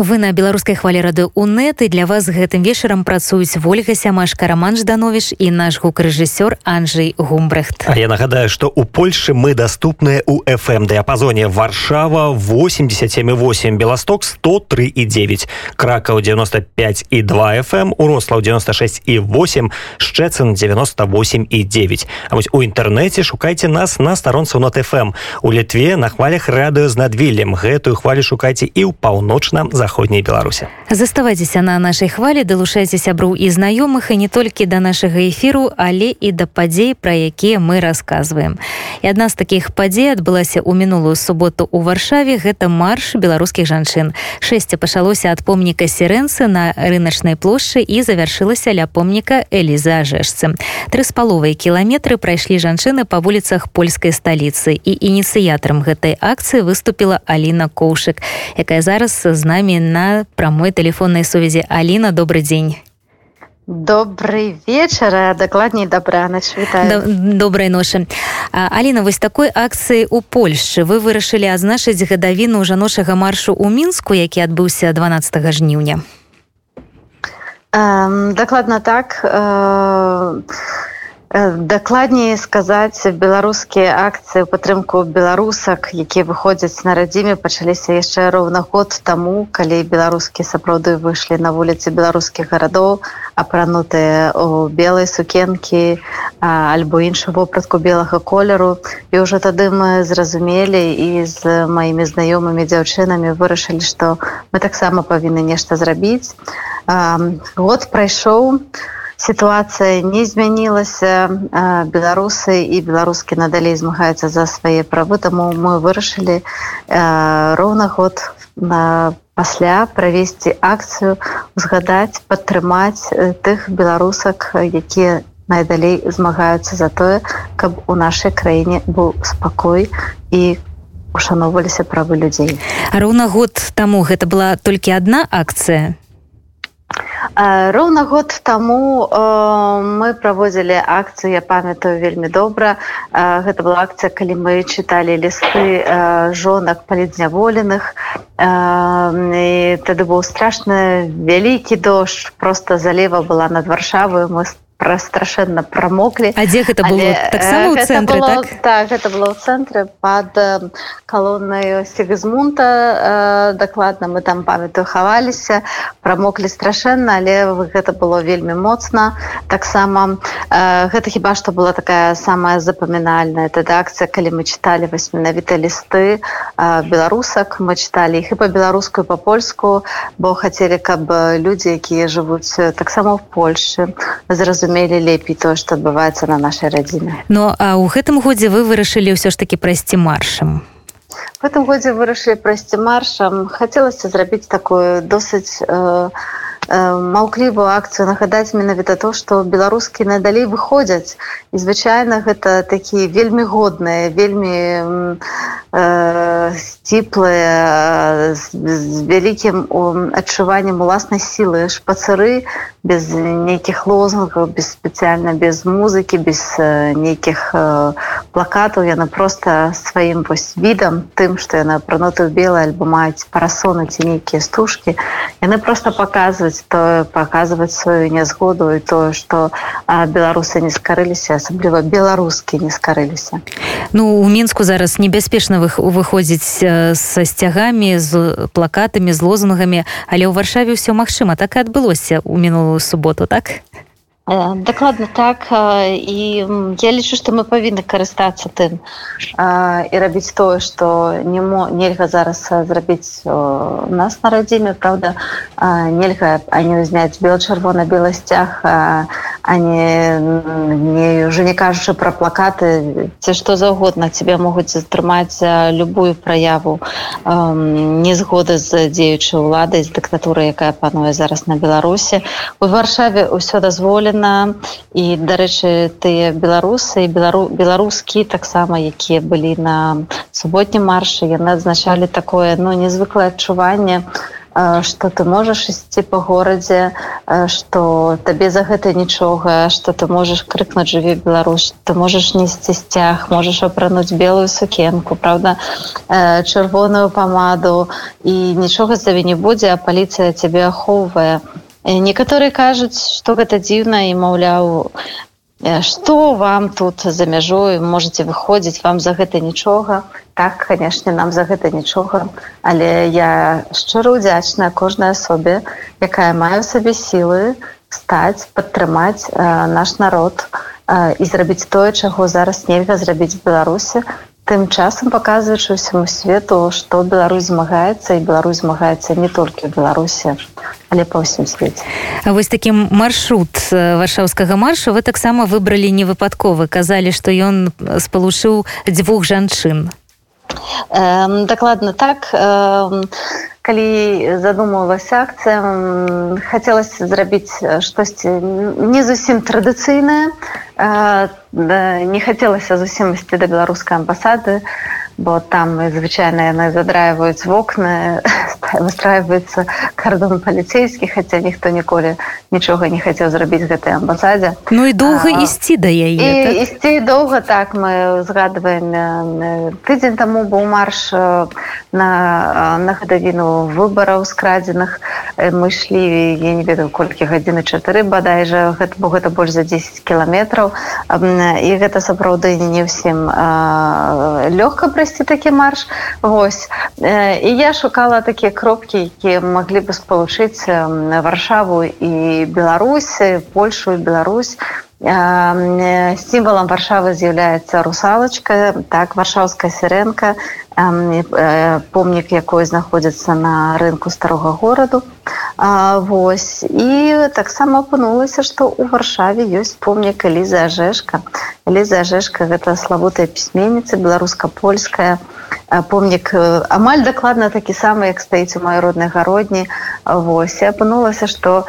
вы на беларускай хвалі рады унет і для вас гэтым вечарам працуюць ольга сямашка роман жданович і наш гукрэжысёр Анжей гумбрехт А я нагадаю что у польльши мы доступны у fm дыапазоне варшава 87,8 белосток 103 і 9 кракаў 95 і 2 fm урослаў 96 і 8 шчэцын 98 і 9 А вось у інтэрнэце шукайце нас на старонцу на fm у літве на хвалях радыё з надвілем гэтую хвалю шукайце і ў паўночным за заходняй беларусе заставайцеся на нашай хвалі далучайце сяброў і знаёмых і не толькі да нашага эфіру але і да падзей пра якія мы расказваем і адна з такіх падзей адбылася ў мінулую суботу у варшаве. Гэта марш беларускіх жанчын шэсце пачалося ад помніка сірэнцы на рыначнай плошчы і завяршылася ля помніка эліза жэшцы тры з паловай кіламетры прайшлі жанчыны па вуліцах польскай сталіцы і ініцыятарам гэтай акцыі выступила Аліна коўшык якая зараз з намі на прамой телефонной сувязі Алина добрый день. Добрый вечар дакладней добраноч добрай ноши Алина вось такой акцыі у Польшчы вы вырашылі азначыць гадавіну жаночага маршу ў мінску які адбыўся 12 жніўня. Дакладна так. Э дакладней сказаць беларускія акцыі падтрымку беларусак якія выходзяць на радзіме пачаліся яшчэ роўна год таму калі беларускі сапраўды выйшлі на вуліцы беларускіх гарадоў апранутыя у белай сукенкі альбо іншы вопратку белага колеру. І ўжо тады мы зразумелі і з маімі знаёмымі дзяўчынамі вырашылі што мы таксама павінны нешта зрабіць. Год прайшоў сітуацыя не змянілася беларусы і беларускі надалей змагаюцца за свае правы таму мы вырашылі роўна год на пасля правесці акцыю узгадаць падтрымаць тых беларусак якія найдалей змагаюцца за тое каб у нашай краіне быў спакой і ушаноўваліся правы людзей. Роўна год таму гэта была толькі адна акцыя роўна год таму э, мы праводзілі акцыю я памятаю вельмі добра э, гэта была акцыя калі мы чыталі лісты э, жонак палідзняволеных э, тады быў страшны вялікі дождж просто залева была над варшаваю мы страшэнна прамоклі А дзе гэта было? Таксама ў цэнтры было, так? так гэта было ў цэнтры пад калоннаю сігзмунта э, дакладна мы там памятаю хаваліся прамоклі страшэнна але гэта было вельмі моцна. Таксама э, гэта хіба што была такая самая запамінальная тадакцыя калі мы чыталі вось менавіта лісты э, беларусак. Мы чыталі іх і па-беларускую па-польску бо хацелі каб людзі якія жывуць таксама в Польшы зразумелі разумелі лепей тое што адбываецца на нашай радзіме Ну а ў гэтым годзе вы вырашылі ўсё ж такі прайсці маршам в этом годзе вырашылі прайсці маршам хацелася зрабіць такую досыць э, маўклівую акцыю нагадаць менавіта то што беларускі надалей выходзяць і звычайна гэта такі вельмі годныя вельмі э, сціплыя з, з вялікім адчуваннем уласнай сілы шпацары без нейкіх лозунгаў без спецыяльна без музыкі без э, нейкіх э, плакатаў яна просто сваім вось відам тым што яна апранута ў белы альбо маюць парасоны ці нейкія стужкі яны просто паказваюць то паказваць сваю нязгоду і тое што беларусы не скарыліся асабліва беларускі не скарыліся Ну у мінску зараз небяспечна выходзіць са сцягамі з плакатамі з лозунгамі але ў варшаве ўсё магчыма. Так і адбылося ў мінулую суботу так дакладна так і я лічу што мы павінны карыстацца тым і рабіць тое што не мо нельга зараз зрабіць нас на радзіме Праўда нельга ані ўзняць бел-чырвона-белы сцяг они не уже не кажучы про плакаты. Ці што заўгодна тебе могуць затрымаць любую праяву незгоды з дзеючай уладай з дыктатуры якая пануе зараз на беларусе у варшаве ўсё дазволена Ладна і дарэчы тыя беларусы белару беларускі таксама якія былі на суботнім маршы яны адзначалі такое ну незвыклае адчуванне что ты можаш ісці по горадзе что табе за гэта нічога что ты можаш крыкнуць жыве Беларусь ты можаш несці сцяг можаш апрануць белую сукенку Праўда чырвоную памаду і нічога забе не будзе а паліцыя цябе ахоўвае некаторыя кажуць что гэта дзіўна і маўляў что вам тут за мяжой можете выходзіць вам за гэта нічога. Так канешне нам за гэта нічога. Але я шчыра удзячная кожнай асобе якая мае сабе сілы стаць падтрымаць э, наш народ э, і зрабіць тое чаго зараз нельга зрабіць беларусі тым часам паказваючы ўсяму свету што Беларусь змагаецца і Беларусь змагаецца не толькі ў беларусі але па ўсім свеце. Вось такім маршрут варшаўскага маршу вы таксама выбралі не выпадковы казалі што ён спалучыў дзвюх жанчын э, дакладна так э, калі задумалася акцыя хацелася зрабіць штосьці не зусім традыцыйнае не хацелася зусім ісці да беларускай амбасады бо там звычайна яны задраиваюць вокны выстраивается кардон паліцейскі хаця ніхто ніколі нічога не хацеў зрабіць гэтай амбасадзе Ну і доўга ісці да яе так? ісці доўга так мы згадваем тыдзень таму быў марш на на гадавіну выбараў скрадзеных мы ішлі я не ведаю колькі гадзіны чатыры бадай жа гэта бо гэта больш за 10 кіламетраў і гэта сапраўды не ўсім лёгка прайсці прайсці такі марш. Вось і я шукала такія кропкі якія маглі бы спалучыць варшаву і беларусі польшу Беларусь сімвалам варшавы з'яўляецца русалачка так варшаўская сіренка помнік якой знаходзіцца на рынку старога гораду Вось. І таксама апынулася што ў варшаве ёсць помнік Эліза Ажэшка Эліза Ажэшка гэта славутая пісьменніца беларуска-польская. Помнік амаль дакладна такі самы як стаіць у маёй роднай гародні. Вось. І апынулася што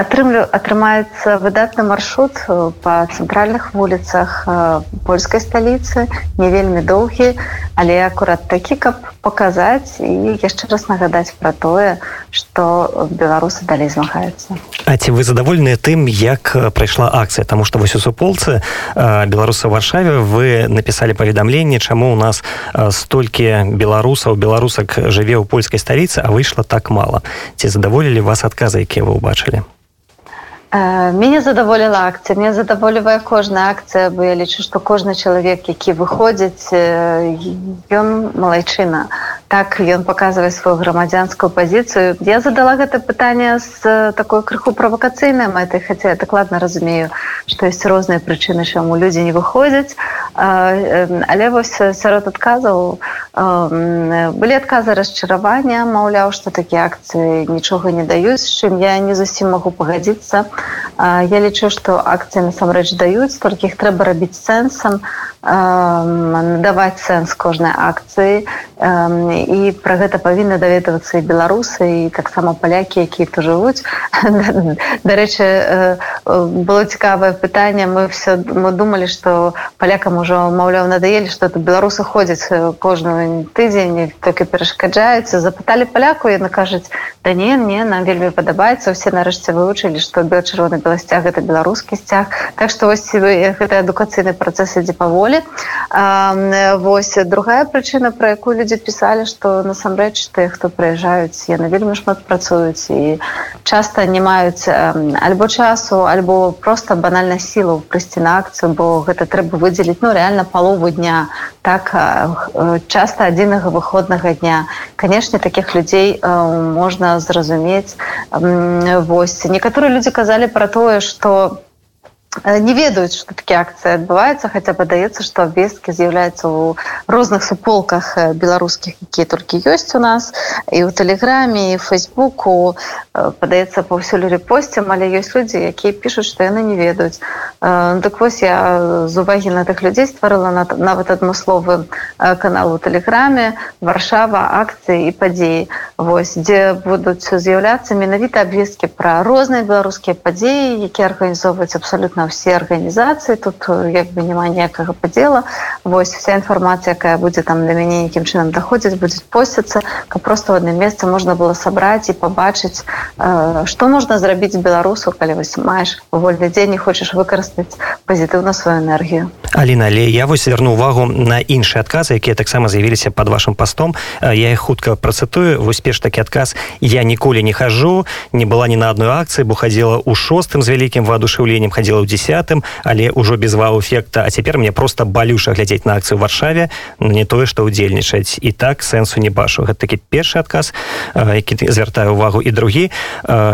атрымлю атрымаецца выдатны маршрут э, па цэнтральных вуліцах э, польскай сталіцы не вельмі доўгі але акурат такі каб паказаць і яшчэ раз нагадаць пра тое што беларусы далей змагаюцца. А ці вы задаволеныя тым як э, прайшла акцыя? Таму што вось у суполцы беларусы варшаве вы напісалі паведамленне чаму у нас столькі беларусаў беларусак жыве ў польскай сталіцы а выйшла так мала. Ці задаволілі вас адказы якія вы ўбачылі Мяне задаволіла акцыя мне задаволівае кожная акцыя бо я лічу што кожны чалавек які выходзіць ён малайчына так ён паказвае сваю грамадзянскую пазіцыю. Я задала гэта пытанне з такой крыху правакацыйнай мэтай хаця я дакладна разумею што ёсць розныя прычыны чаму людзі не выходзяць. Але вось сярод адказаў былі адказы расчаравання маўляў што такія акцыі нічога не даюць чым я не зусім магу пагадзіцца. Я лічу што акцыі насамрэч даюць толькі іх трэба рабіць сэнсам надаваць сэнс кожнай акцыі і пра гэта павінны даведавацца і беларусы і таксама палякі якія то жывуць. Дарэчы было цікавае пытанне. Мы все мы думалі што палякам ужо маўляў надоелі што это беларусы ходзяць кожную тыдзень толькі перашкаджаюцца. Запыталі паляку яны кажуць да не не нам вельмі падабаецца усе нарэшце вывучылі што бел чырвоны беласцяг это беларускі сцяг так што вось гэты адукацыйны працэс ідзе паволі. Вось другая прычына пра якую людзі пісалі што насамрэч тыя хто прыязджаюць яны вельмі шмат працуюць і часта не маюць альбо часу альбо просто банальна сілу прыйсці на акцыю бо гэта трэба выдзеліць ну реально палову дня так часта адзінага выходнага дня. Канешне таких людзей можна зразумець. Вось. Некаторыя людзі казалі пра тое что не ведаюць что такі акцыі адбываюцца хаця падаецца што абвесткі з'яўляюцца ў розных суполках беларускіх якія толькі ёсць у нас. І ў тэлеграме і фейсбуку падаецца паўсюль рэпосцем але ёсць людзі якія пішуць што яны не ведаюць дык вось я з увагі на тых людзей стварыла нават адмысловы канал у тэлеграме варшава акцыі і падзеі вось дзе будуць з'яўляцца менавіта абвесткі пра розныя беларускія падзеі якія арганізоўваюць абсалютна на ўсе арганізацыі тут як бы няма ніякага падзела вось вся інфармацыя якая будзе там для мяне нейкім чынам даходзіць будзе посціцца каб просто в адным месцы можна было сабраць і пабачыць што можна зрабіць беларусу калі вось маеш вольны дзень не хочаш выкарыстаць пазітыўна сваю энергію Аліна але я вось звярну увагу на іншыя адказы якія таксама з'явіліся под вашим постом я их хутка працытую. Вось перш такі адказ. Я ніколі не хожу не была ні на адной акцыі бо хадзіла ў шостым з вялікім воодушевленнем хадзіла ў десятым але ўжо без вау-эфекта. А цяпер мне просто балюша глядзець на акцыю варшаве не тое што ўдзельнічаць. І так сэнсу не бачу. Гэта такі першы адказ які звяртаю увагу і другі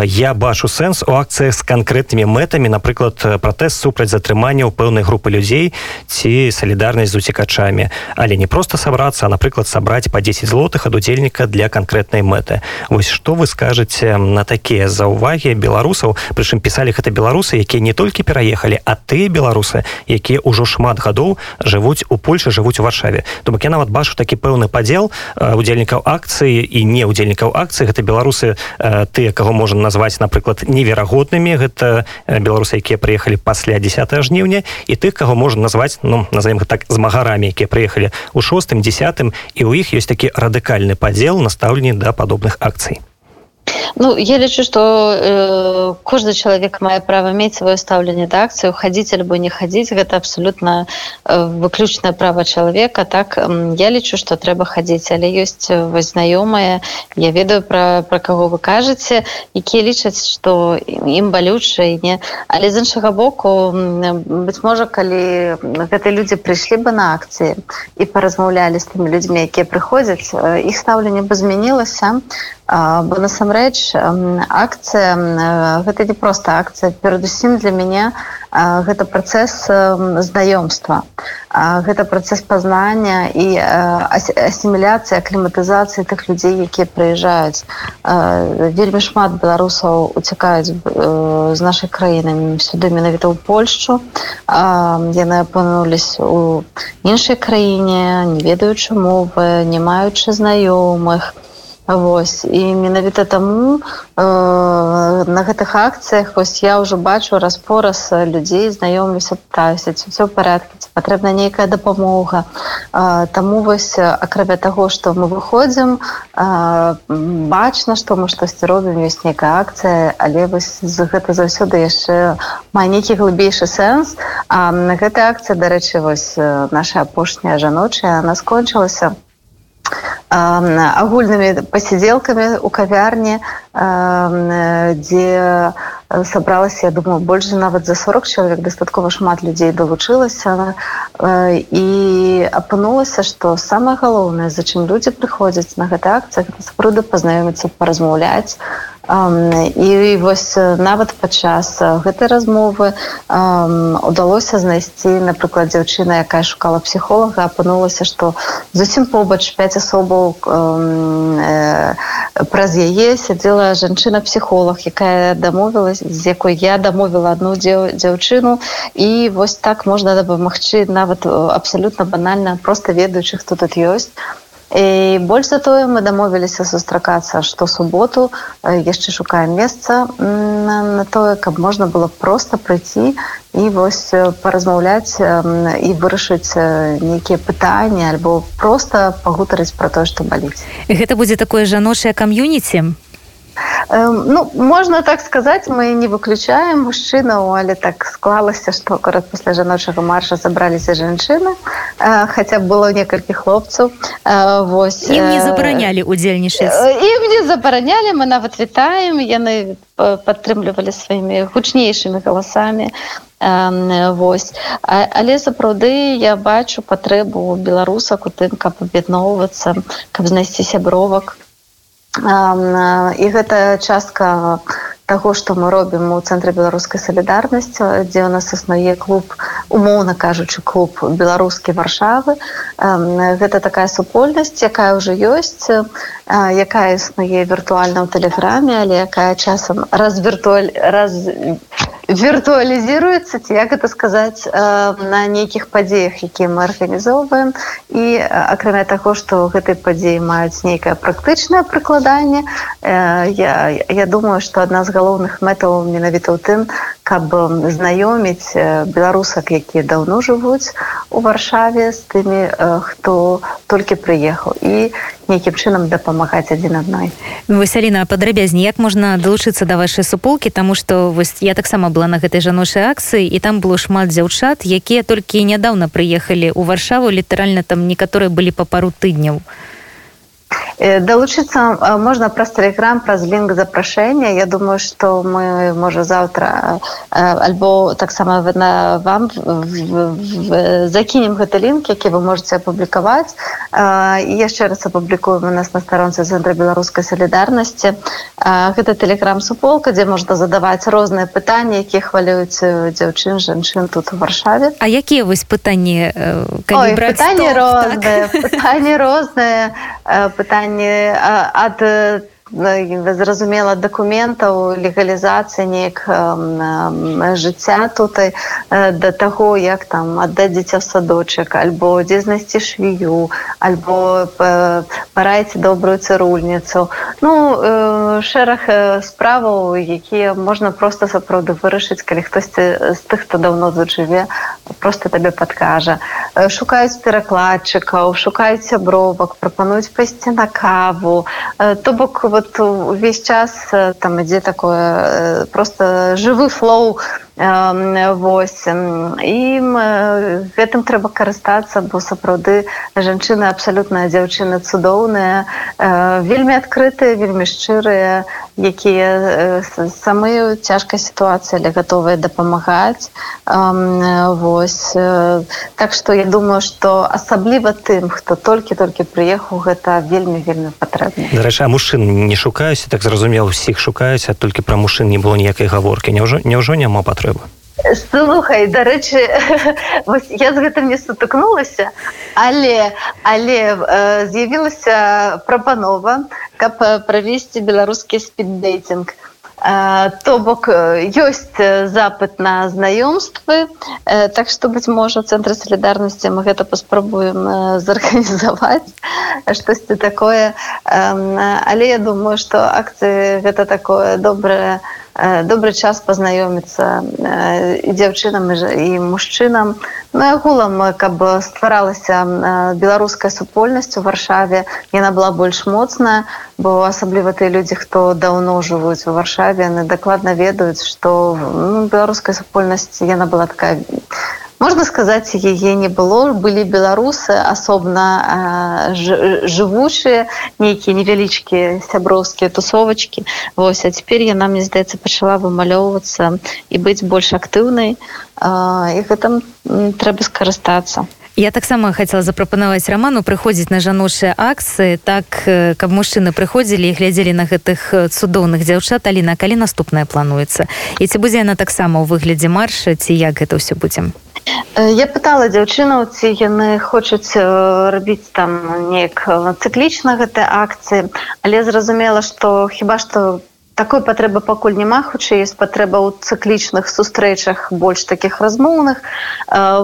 я бачу сэнс у акцыях з канкрэтнымі мэтамі напрыклад пратэст супраць затрымання ў пэўнай групы людзей ці салідарнасць з уцікачамі. Але не просто сабрацца напрыклад сабраць по 10 злотых ад удзельніка для канкрэтнай мэты. Вось что вы скажаце на такія заўвагі беларусаў? Прычым пісалі гэта беларусы якія не толькі пераехалі а ты беларусы якія ўжо шмат гадоў жывуць у польше жывуць у варшаве. То бок я нават бачу такі пэўны падзел удзельнікаў акцыі і не удзельнікаў акцыі. Гэта беларусы тыя каго можна назваць напрыклад неверагоднымі. Гэта беларусы якія прыехалі пасля 10 жніўня. І тых каго можна назваць ну назовем так змагарамі якія прыехалі у шостым десятым і у іх ёсць такі радыкальны падзел настаўленні да падобных акцый Ну я лічу што э, кожны чалавек мае права мець сваё стаўленне да акцыю хадзіць альбо не хадзіць гэта абсалютна э, выключнае права чалавека так я лічу што трэба хадзіць але ёсць знаёмая я ведаю пра пра каго вы кажаце якія лічаць што ім балюча і не. Але з іншага боку быць можа калі гэтыя людзі прыйшлі бы на акцыі і паразмаўлялі з тымі людзьмі якія прыходзяць іх стаўленне бы змянілася бо насамрэч акцыя гэта не проста акцыя. Перадусім для мяне гэта працэс знаёмства. Гэта працэс пазнання і асіміляцыя кліматызацыі тых людзей якія прыязджаюць. Вельмі шмат беларусаў уцякаюць з нашай краіны сюды менавіта ў польшчу. Яны апынулись у іншай краіне не ведаючы мовы не маючы знаёмых. і Вось. І менавіта таму э, на гэтых акцыях вось я ўжо бачу распораз людзей знаёмлюся пытаюся ці ўсё парадку ці патрэбна нейкая дапамога. Э, Таму вось акрамя таго што мы выходзім э, бачна што мы штосьці робім ёсць нейкая акцыя але вось гэта заўсёды яшчэ мае нейкі глыбейшы сэнс. А на гэтай акцыі дарэчы вось наша апошняя жаночая она скончылася агульнымі пасядзелкамі у кавярні дзе сабралася я думаю больш нават за 40 чалавек дастаткова шмат людзей далучылася і апынулася што самае галоўнае за чым людзі прыходзяць на гэты акцыях спруда пазнаёміцца паразмаўляць і вось нават падчас гэтай размовы удалося знайсці напрыклад дзяўчына якая шукала псіхолага апынулася што зусім побач 5 асобаў праз яе сядзела жанчына псіхолог якая дамовілась з якой я дамовіла одну дзяўчыну. І вось так можна дапамагчы нават абсалютна банальна просто ведаючы хто тут ёсць. І больш за тое мы дамовіліся сустракацца што суботу яшчэ шукаем месца на тое каб можна было просто прыйти і вось паразмаўляць і вырашыць нейкія пытанні альбо просто пагутарыць про тое што баліць. Гэта будзе такое жаночае кам'юніці Ну можна так сказаць мы не выключаем мужчынаў але так склалася што акурат пасля жаночага марша забраліся жанчыны хаця было некалькі хлопцаў вось ім не забаранялі удзельнічаць ім не забаранялі мы нават вітаем яны падтрымлівалі сваімі гучнейшымі галасамі Вось але сапраўды я бачу патрэбу беларусак у тым каб аб'ядноўвацца каб знайсці сябровак і гэта частка таго што мы робім у цэнтры беларускай салідарнасці дзе у нас існуе клуб умоўна кажучы клуб беларускі варшавы. Гэта такая супольнасць якая ўжо ёсць якая існуе віртуальна ў тэлеграме але якая часам раз віртуаль раз віртуалізіруецца ці як это сказаць на нейкіх падзеях якія мы арганізоўваем і акрамя таго што гэтай падзеі маюць нейкае практычнае прыкладанне я, я думаю што адна з галоўных мэтаў менавіта ў тым каб знаёміць беларусак якія даўно жывуць у варшаве з тымі хто толькі прыехаў і нейкім чынам дапамагаць адзін адной. Васяліна падрабязней як можна далучыцца да вашай суполкі тому что вось я таксама была на гэтай жаночай акцыі і там было шмат дзяўчат якія толькі нядаўна прыехалі ў варшаву літаральна там некаторыя былі па пару тыдняў далучыцца можна праз тэлеграм праз лінк запрашэння Я думаю што мы можа заўтра альбо таксама на вам закінем гэты лінк які вы можете апублікаваць і яшчэ раз апублікуем у нас на старонцы цэнтра беларускай салідарнасці гэта тэлеграм суполка дзе можна задаваць розныя пытанні які хвалююць дзяўчын жанчын тут у варшаве. А якія вось пытанні пытанні розныя пытанні розныя пытанні ад зразумела дакументаў легалізацыі неяк жыцця тут да таго як там аддаць дзіця садочак альбо дзе знайсці швію альбо параіць добрую цырульніцу ну шэраг справаў якія можна просто сапраўды вырашыць калі хтосьці з тых хто даўно тут жыве просто табе падкажа. Шукаюць перакладчыкаў шукаюць сябровак прапануюць пайсці на каву. То бок вот вот увесь час там ідзе такое просто жывы флоу Вось. І гэтым трэба карыстацца, бо сапраўды жанчыны абсалютная дзяўчыны цудоўныя, вельмі адкрытыя, вельмі шчырыя, якія самыя цяжкай сітуацыі, але гатовыя дапамагаць. Вось Так што я думаю, што асабліва тым, хто толькі-толькі прыехаў, гэта вельмі вельмі патрэбна. Дарэча, мужчын не шукаюць, так зразумела, усіх шукаюць, а толькі пра мужчын не было ніякай гаворкі. Няўжо няма патрэб трэба слухай дарэчы я з гэтым не сутыкнулася але але э, з'явілася прапанова каб правесці беларускі спіддейтинг э, то бок ёсць запыт на знаёмствы э, так што быць можа цэнтры салідарнасці мы гэта паспрабуем э, зарганізаваць штосьці такое. Э, але я думаю што акцыі гэта такое добрае на добры час пазнаёміцца і дзяўчынам і мужчынам ну агулам каб стваралася беларуская супольнасць у варшаве яна была больш моцная бо асабліва тыя людзі хто даўно жывуць у варшаве яны дакладна ведаюць што ну, беларуская супольнасць яна была такая можна сказаць яе не было. Былі беларусы асобна жывучыя нейкія невялічкія сяброўскія тусовачкі Вось а цяпер яна мне здаецца пачала вымалёўвацца і быць больш актыўнай і гэтым трэба скарыстацца Я таксама хацела запрапанаваць раману прыходзіць на жаночыя акцыі так каб мужчыны прыходзілі і глядзелі на гэтых цудоўных дзяўчат. Аліна калі наступная плануецца? І ці будзе яна таксама ў выглядзе марша ці як гэта ўсё будзем Я пытала дзяўчынаў, ці яны хочуць рабіць там неяк цыклічна гэтыя акцыі, але зразумела, што хіба што такой патрэбы пакуль няма хутчэй ёсць патрэба ў цыклічных сустрэчах больш такіх размоўных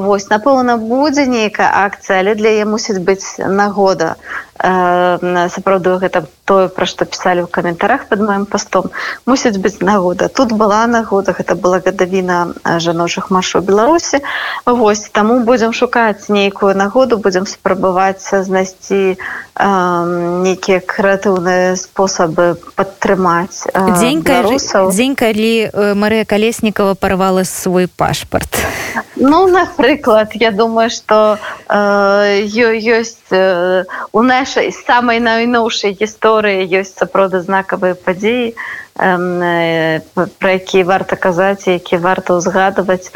восьось напэўна будзе нейкая акцыя але для яе мусіць быць нагода сапраўды гэта тое пра што пісалі ў каментарах под маім пастом. Мусіць быць нагода. Тут была нагода гэта была гадавіна жаночых маршаў беларусі. Восьось таму будзем шукаць нейкую нагоду будзем спрабаваць знайсці нейкія крэатыўныя спосабы падтрымаць дзень дзень калі Марыя калеснікова парвала свой пашпарт ну напрыклад я думаю что ёсць у нашай самай найноўшай гісторыі ёсць сапраўды знакавыя падзеі пра якія варта казаць які варта ўзгадваць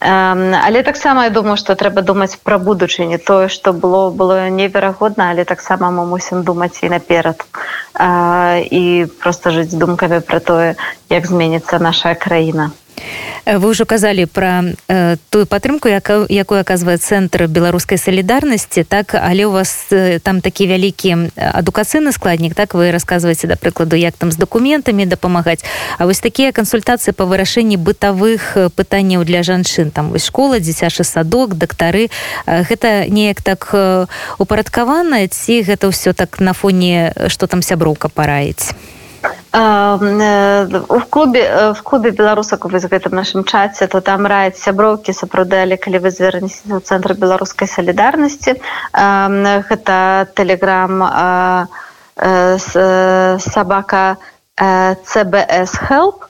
але таксама я думаю что трэба думаць пра будучыню тое что было было неверагодна але таксама мы мусім думаць і наперад і просто жыць думкамі пра тое як зменіцца наша краіна вы ўжо казалі пра э, тую падтрымку яка, якую аказвае цэнтр беларускай салідарнасці так але у вас э, там такі вялікі адукацыйны складнік так вы расказваеце да прыкладу як там з дакументамі дапамагаць А вось такія кансультацыі па вырашэнні бытавых пытанняў для жанчын там вось школа дзіцячы садок дактары гэта неяк так упарадкавана ці гэта ўсё так на фоне што там сяброўка параіць в клубе в клубе беларусак вы за гэтым нашым чаце то там раяць сяброўкі сапраўдалі калі вы звернеце ў цэнтр беларускай салідарнасці гэта телеграм сабака cbs help.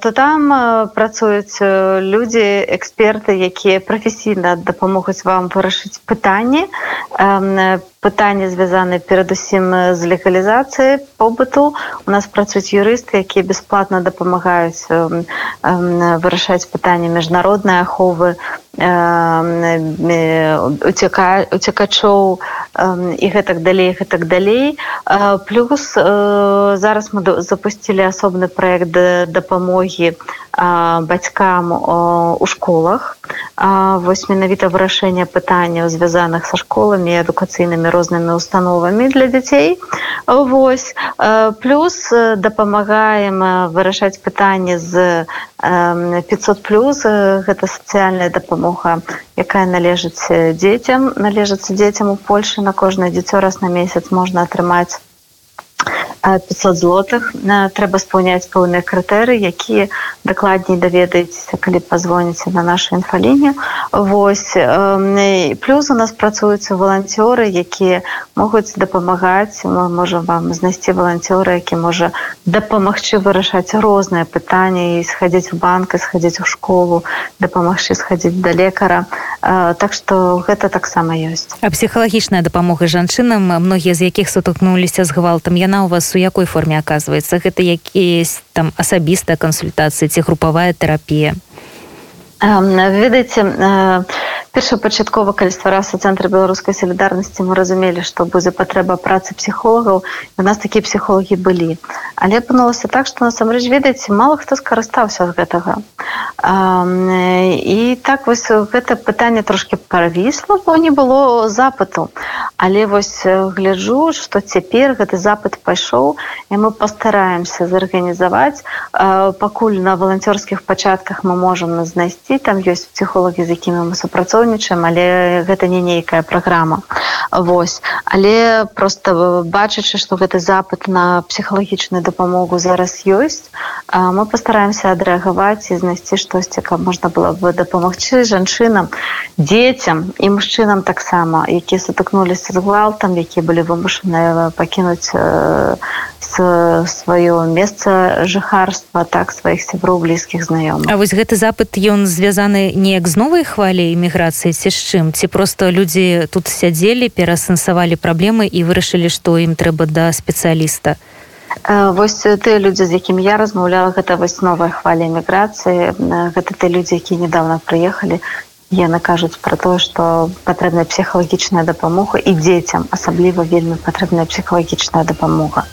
То там працуюць людзі эксперты якія прафесійна дапамогуць вам вырашыць пытанні пытанні звязаны перадусім з легалізацыяй побыту у нас працуюць юрысты якія бясплатна дапамагаюць вырашаць пытанні міжнароднай аховы уцякачоў і гэтак далей гэтак далей. Плюс зараз мы запусцілі асобны проект дапамогі бацькам у школах. Вось менавіта вырашэння пытанняў звязаных са школамі адукацыйнымі рознымі установамі для дзяцей. Вось плюс дапамагаем вырашаць пытанне з 500 плюс гэта сацыяльная дапамога якая належыць дзецям належыцца дзецям у Польшы. На кожнае дзіцё раз на месяц можна атрымаць 500 злотых трэба спаўняць пэўныя крытэры якія дакладней даведаецеся калі пазвоніце на нашу інфаліне Вось плюс у нас працуюцца валанцёры якія могуць дапамагаць мы можам вам знайсці валанцёра які можа дапамагчы вырашаць розныя пытанні і схадзіць у банк і схадзіць у школу дапамагчы схадзіць да лекара так што гэта таксама ёсць а псіхалагічная дапамога жанчынам многія з якіх сутыкнуліся з гвалтам яна у вас у якой форме оказывается? Гэта якісь там асабістая кансультацыя ці групавая терапія ведаеце першапачаткова калі ствараўся цэнтр беларускай салідарнасці мы разумелі што будзе патрэба працы псіхолагаў у нас такія псіхолагі былі. Але апынулася так што насамрэч ведаеце мало хто скарыстаўся з гэтага. І так вось гэта пытанне трошки парвісла бо не было запыту. Але вось гляджу што цяпер гэты запыт пайшоў і мы пастараемся зарганізаваць. Пакуль на валанцёрскіх пачатках мы можам знайсці там ёсць псіхолагі з якімі мы супрацоўнічаем супрацоўнічаем але гэта не нейкая праграма. Вось. Але просто бачачы што гэты запыт на псіхалагічную дапамогу зараз ёсць мы пастараемся адрэагаваць і знайсці штосьці каб можна было бы дапамагчы жанчынам дзецям і мужчынам таксама якія сутыкнуліся з гвалтам якія былі вымушаныя пакінуць сваё месца жыхарства так сваіх сяброў блізкіх знаём А вось гэты запыт ён звязаны неяк з новай хваляй іміграцыі ці з чым? Ці просто людзі тут сядзелі пераасэнсавалі праблемы і вырашылі што ім трэба да спецыяліста Вось тыя людзі з якімі я размаўляла гэта вось новая хваля эміграцыі. Гэта ты людзі якія недавно прыехалі. Яны кажуць пра тое што патрэбная псіхалагічная дапамога і дзецям асабліва вельмі патрэбная псіхалагічная дапамога.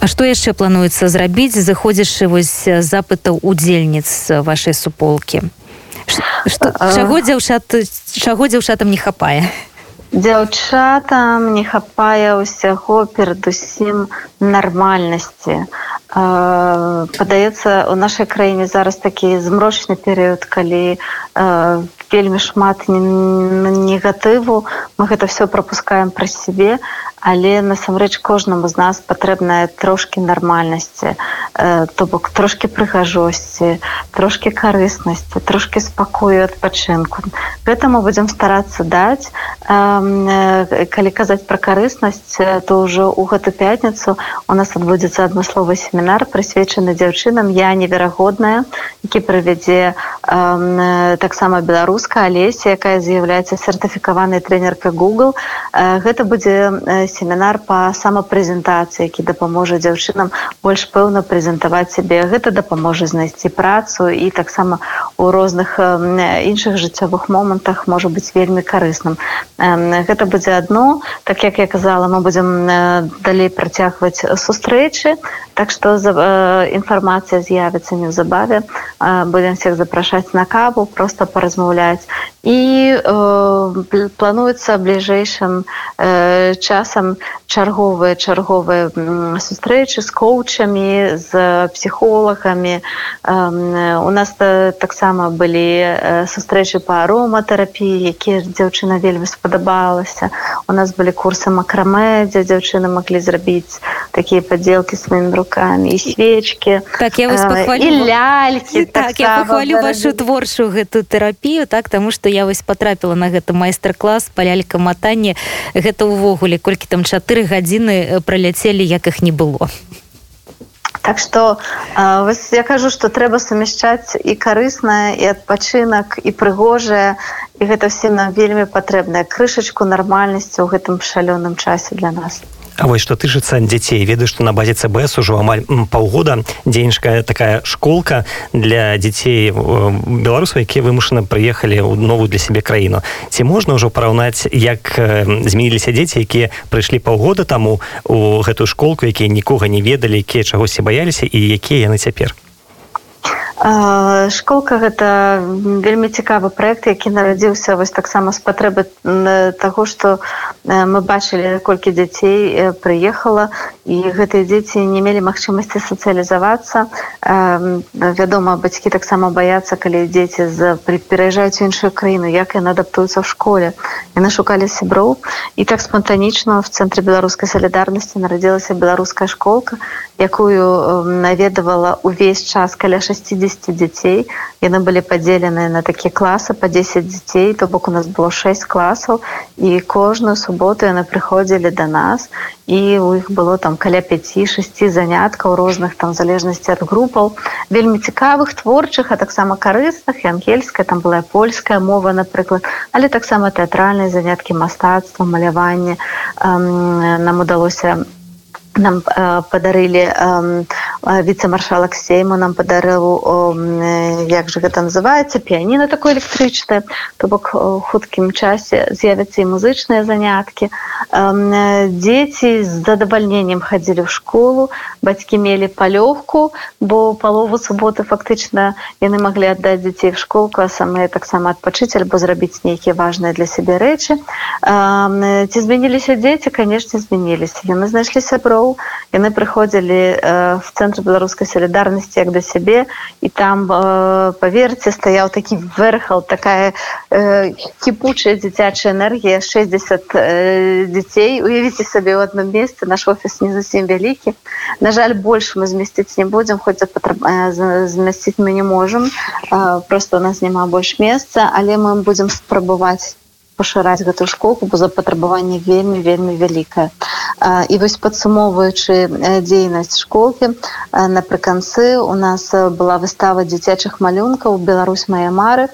А што яшчэ плануецца зрабіць заходзячы вось запытаў удзельніц вашай суполкі? Чаго дзяўчат чаго дзяўчатам не хапае дзяўчатам не хапае ўсяго перадусім нармальнасці. Падаецца у нашай краіне зараз такі змрочны перыяд калі вельмі шмат негатыву. Мы гэта все пропускаем пра сябе але насамрэч кожнаму з нас патрэбная трошки нармальнасці то бок трошки прыгажосці трошки карыснасці трошки спакою адпачынку. Гэта мы будзем старацца даць. Калі казаць пра карыснасць то ўжо у гэту пятніцу у нас адбудзецца адмысловы семінар прысвечаны дзяўчынам я неверагодная які правядзе таксама беларуска алеся якая з'яўляецца сертыфікаванай тренеркай google. Гэта будзе семінар па самапрэзентацыі які дапаможа дзяўчынам больш пэўна прэзентаваць сябе. Гэта дапаможа знайсці працу і таксама у розных іншых жыццёвых момантах можа быць вельмі карысным. Гэта будзе адно. Так як я казала мы будзем далей працягваць сустрэчы. Так што інфармацыя з'явіцца неўзабаве. Будем всех запрашаць на каву просто паразмаўляць і э, плануецца бліжэйшым э, часам чарговыя чарговыя сустрэчы з коучамі з псіхолагамі э, у нас таксама былі сустрэчы па ароматэрапіі якія дзяўчына вельмі спадабалася у нас былі курсы макрамэ дзе дзяўчыны маглі зрабіць такие поделки своими руками и свечки так я вас э, похвалю ляльки так, так я похвалю вашу творчую гэту терапію так тому что я вось потрапила на гэта майстар-клас па лялька матанне гэта увогуле колькі там чатыры гадзіны праляцелі як их не было. Так што вось я кажу што трэба сумяшчаць і карыснае і адпачынак і прыгожае і гэта ўсім нам вельмі патрэбная крышачку нармальнасці ў гэтым шалёным часе для нас. А вось што тычыцца дзяцей ведаю што на базе цбс ужо амаль паўгода дзейнічкая такая школка для дзяцей беларусаў якія вымушана прыехалі ў новую для сябе краіну. Ці можна ўжо параўнаць як змяніліся дзеці якія прыйшлі паўгода таму у гэтую школку якія нікога не ведалі якія чагосьці баяліся і якія яны цяпер школка гэта вельмі цікавы проект які нарадзіўся вось таксама з патрэбы таго што мы бачылі колькі дзяцей прыехала і гэтыя дзеці не мелі магчымасці сацыялізавацца. Вядома бацькі таксама баяцца калі дзеці з пераязджаюць іншую краіну як яны адаптуюцца ў школе. Яны шукалі сяброў і так спантанічна в цэнтры беларускай салідарнасці нарадзілася беларуская школка якую наведавала увесь час каля 60 дзяцей яны былі падзелены на такія класы по 10 дзяцей то бок у нас было 6 класаў і кожную суботу яны прыходзілі до нас і у іх было там каля 5-6 заняткаў розных там залежнасці ад групаў вельмі цікавых творчых а таксама карысных і ангельская там была польская мова напрыклад але таксама тэатральныя заняткі мастацтва маляванне нам удалося на нам э, падарылі э, віцэ-маршалак сейму нам падарыў э, як же гэта называется піяніна такое электрычнае то бок хуткім часе з'явяцца і музычныя заняткі. Э, дзеці з задавальненнем хадзілі ў школу бацькі мелі палёгку бо палову суботы фактычна яны маглі аддаць дзяцей в школку а самыя таксама адпачыць альбо зрабіць нейкія важныя для сябе рэчы. Э, ці змяніліся дзеці? Канешне змяніліся. Яны знайшлі сяброў сяброў яны прыходзілі э, в цэнтр беларускай салідарнасці як да сябе і там э, паверце стаяў такі верхал такая э, кіпучая дзіцячая энергія 60 э, дзяцей уявіце сабе ў адном месцы наш офіс не зусім вялікі на жаль больш мы змясціць не будзем хоць э, змясціць мы не можемм э, просто у нас няма больш месца але мы будзем спрабаваць пашыраць гэтую школку бо запатрабаванне вельмі вельмі вялікае. І вось падсумоўваючы дзейнасць школкі напрыканцы у нас была выстава дзіцячых малюнкаў Беларусь мае мары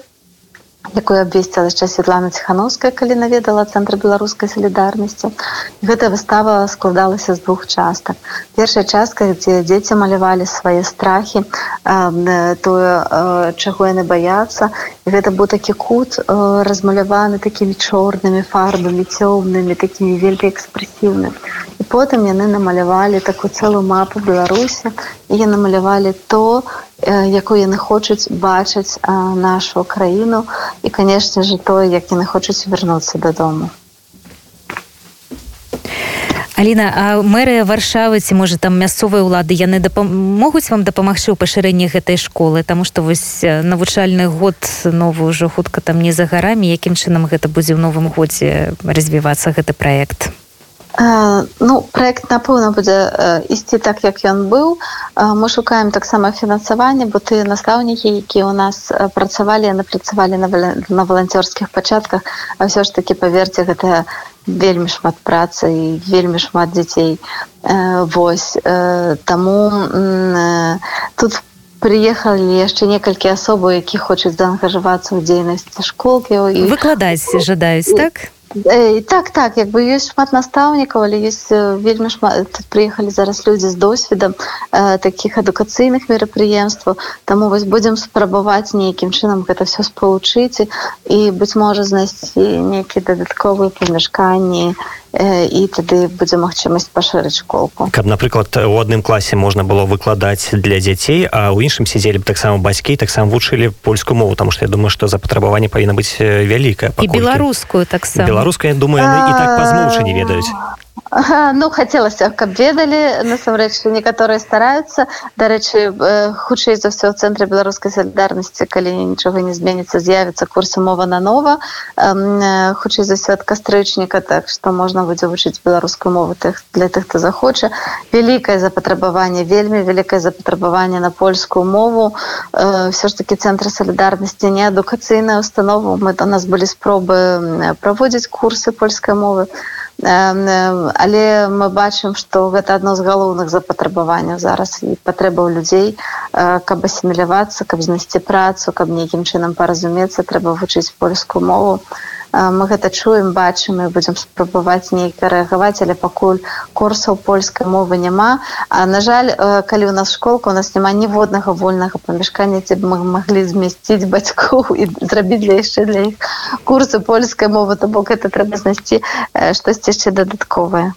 якую абвесціла яшчэ Светлана ціхановская калі наведала цэнтр беларускай салідарнасці гэтая выстава складалася з двух частак першая частка дзе дзеці малявалі свае страхі тое чаго яны баяцца. Гэта быў такі кут размаляваны такімі чорнымі фарбамі цёмнымі такімі вельмі экспрэсіўным і потым яны намалявалі такую цэлую мапу беларусі і намалявалі то якую яны хочуць бачыць нашу краіну. І канешне же тое як яны хочуць вярнуцца дадому. Аліна а мэрыя варшавы ці можа там мясцовыя ўлады яны могуць вам дапамагчы ў пашырэнні гэтай школы? Таму што вось навучальны год новы ўжо хутка там не за гарамі. Якім чынам гэта будзе ў новым годзе развівацца гэты праект Ну проект напэўна будзе ісці так як ён быў мы шукаем таксама фінансаванне бо ты настаўнікі якія у нас працавалі яны працавалі на, на валанцёрскіх пачатках а ўсё ж таки паверце гэта вельмі шмат працы і вельмі шмат дзяцей. Вось таму тут прыехалі яшчэ некалькі асобаў які хочуць заангажавацца ў дзейнасці школкі. Выкладаць жадаюць так? і так так як бы ёсць шмат настаўнікаў але есть вельмі шмат прыехалі зараз людзі з досведам э, таких адукацыйных мерапрыемстваў. Таму вось будзем спрабаваць нейкім чынам гэта все спалучыць і быць можа знайсці нейкія дадатковыя памяшканні і тады будзе магчымасць пашырыць школку. Каб напрыклад у адным класе можна было выкладаць для дзяцей а ў іншым сядзелі б таксама бацькі таксама вучылі польскую мову тому что я думаю что запатрабаванне павінна быць вялікая і беларускую таксама. Беларуская думаю і так пазмоўчы не ведаюць ну хацелася каб ведалі насамрэч некаторыя стараюцца дарэчы хутчэй за ўсё ў цэнтры беларускай салідарнасці калі нічога не зменіцца з'явіцца курсы мова на нова хутчэй за ўсё ад кастрычніка так што можна будзе вучыць беларускую мову тых для тых хто захоча вялікае запатрабаванне вельмі вялікае запатрабаванне на польскую мову. Все ж таки цэнтры салідарнасці не адукацыйная установа. Мы до нас былі спробы праводзіць курсы польскай мовы але мы бачым што гэта адно з галоўных запатрабаванняў зараз і патрэбаў людзей. Каб асімілявацца каб знайсці працу каб нейкім чынам паразумецца трэба вучыць польскую мову мы гэта чуем бачым і будзем спрабаваць нейка рэагаваць але пакуль курсаў польскай мовы няма. А на жаль калі у нас школка у нас няма ніводнага вольнага памяшкання ці мы маглі змясціць бацькоў і зрабіць для яшчэ для іх курсы польскай мовы то бок это трэба знайсці штосьці яшчэ дадатковае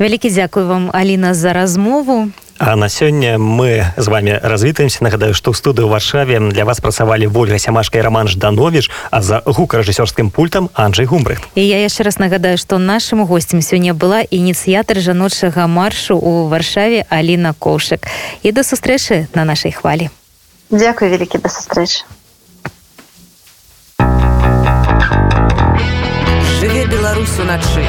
вялікі дзякую вам Аліна за размову. А на сёння мы з вами развітаемся. Нагадаю што ў студыю варшаве для вас працавалі ольга сямашка і роман жданович а за гукарэжысёрскім пультам Анджей гумбрых і я яшчэ раз нагадаю што нашым гостцем сёння была ініцыятар жаночага маршу у варшаве Аліна коўшак і да сустрэчы на нашай хвалі. Дякую вялікі да сустрэчы. Жыве беларусу начы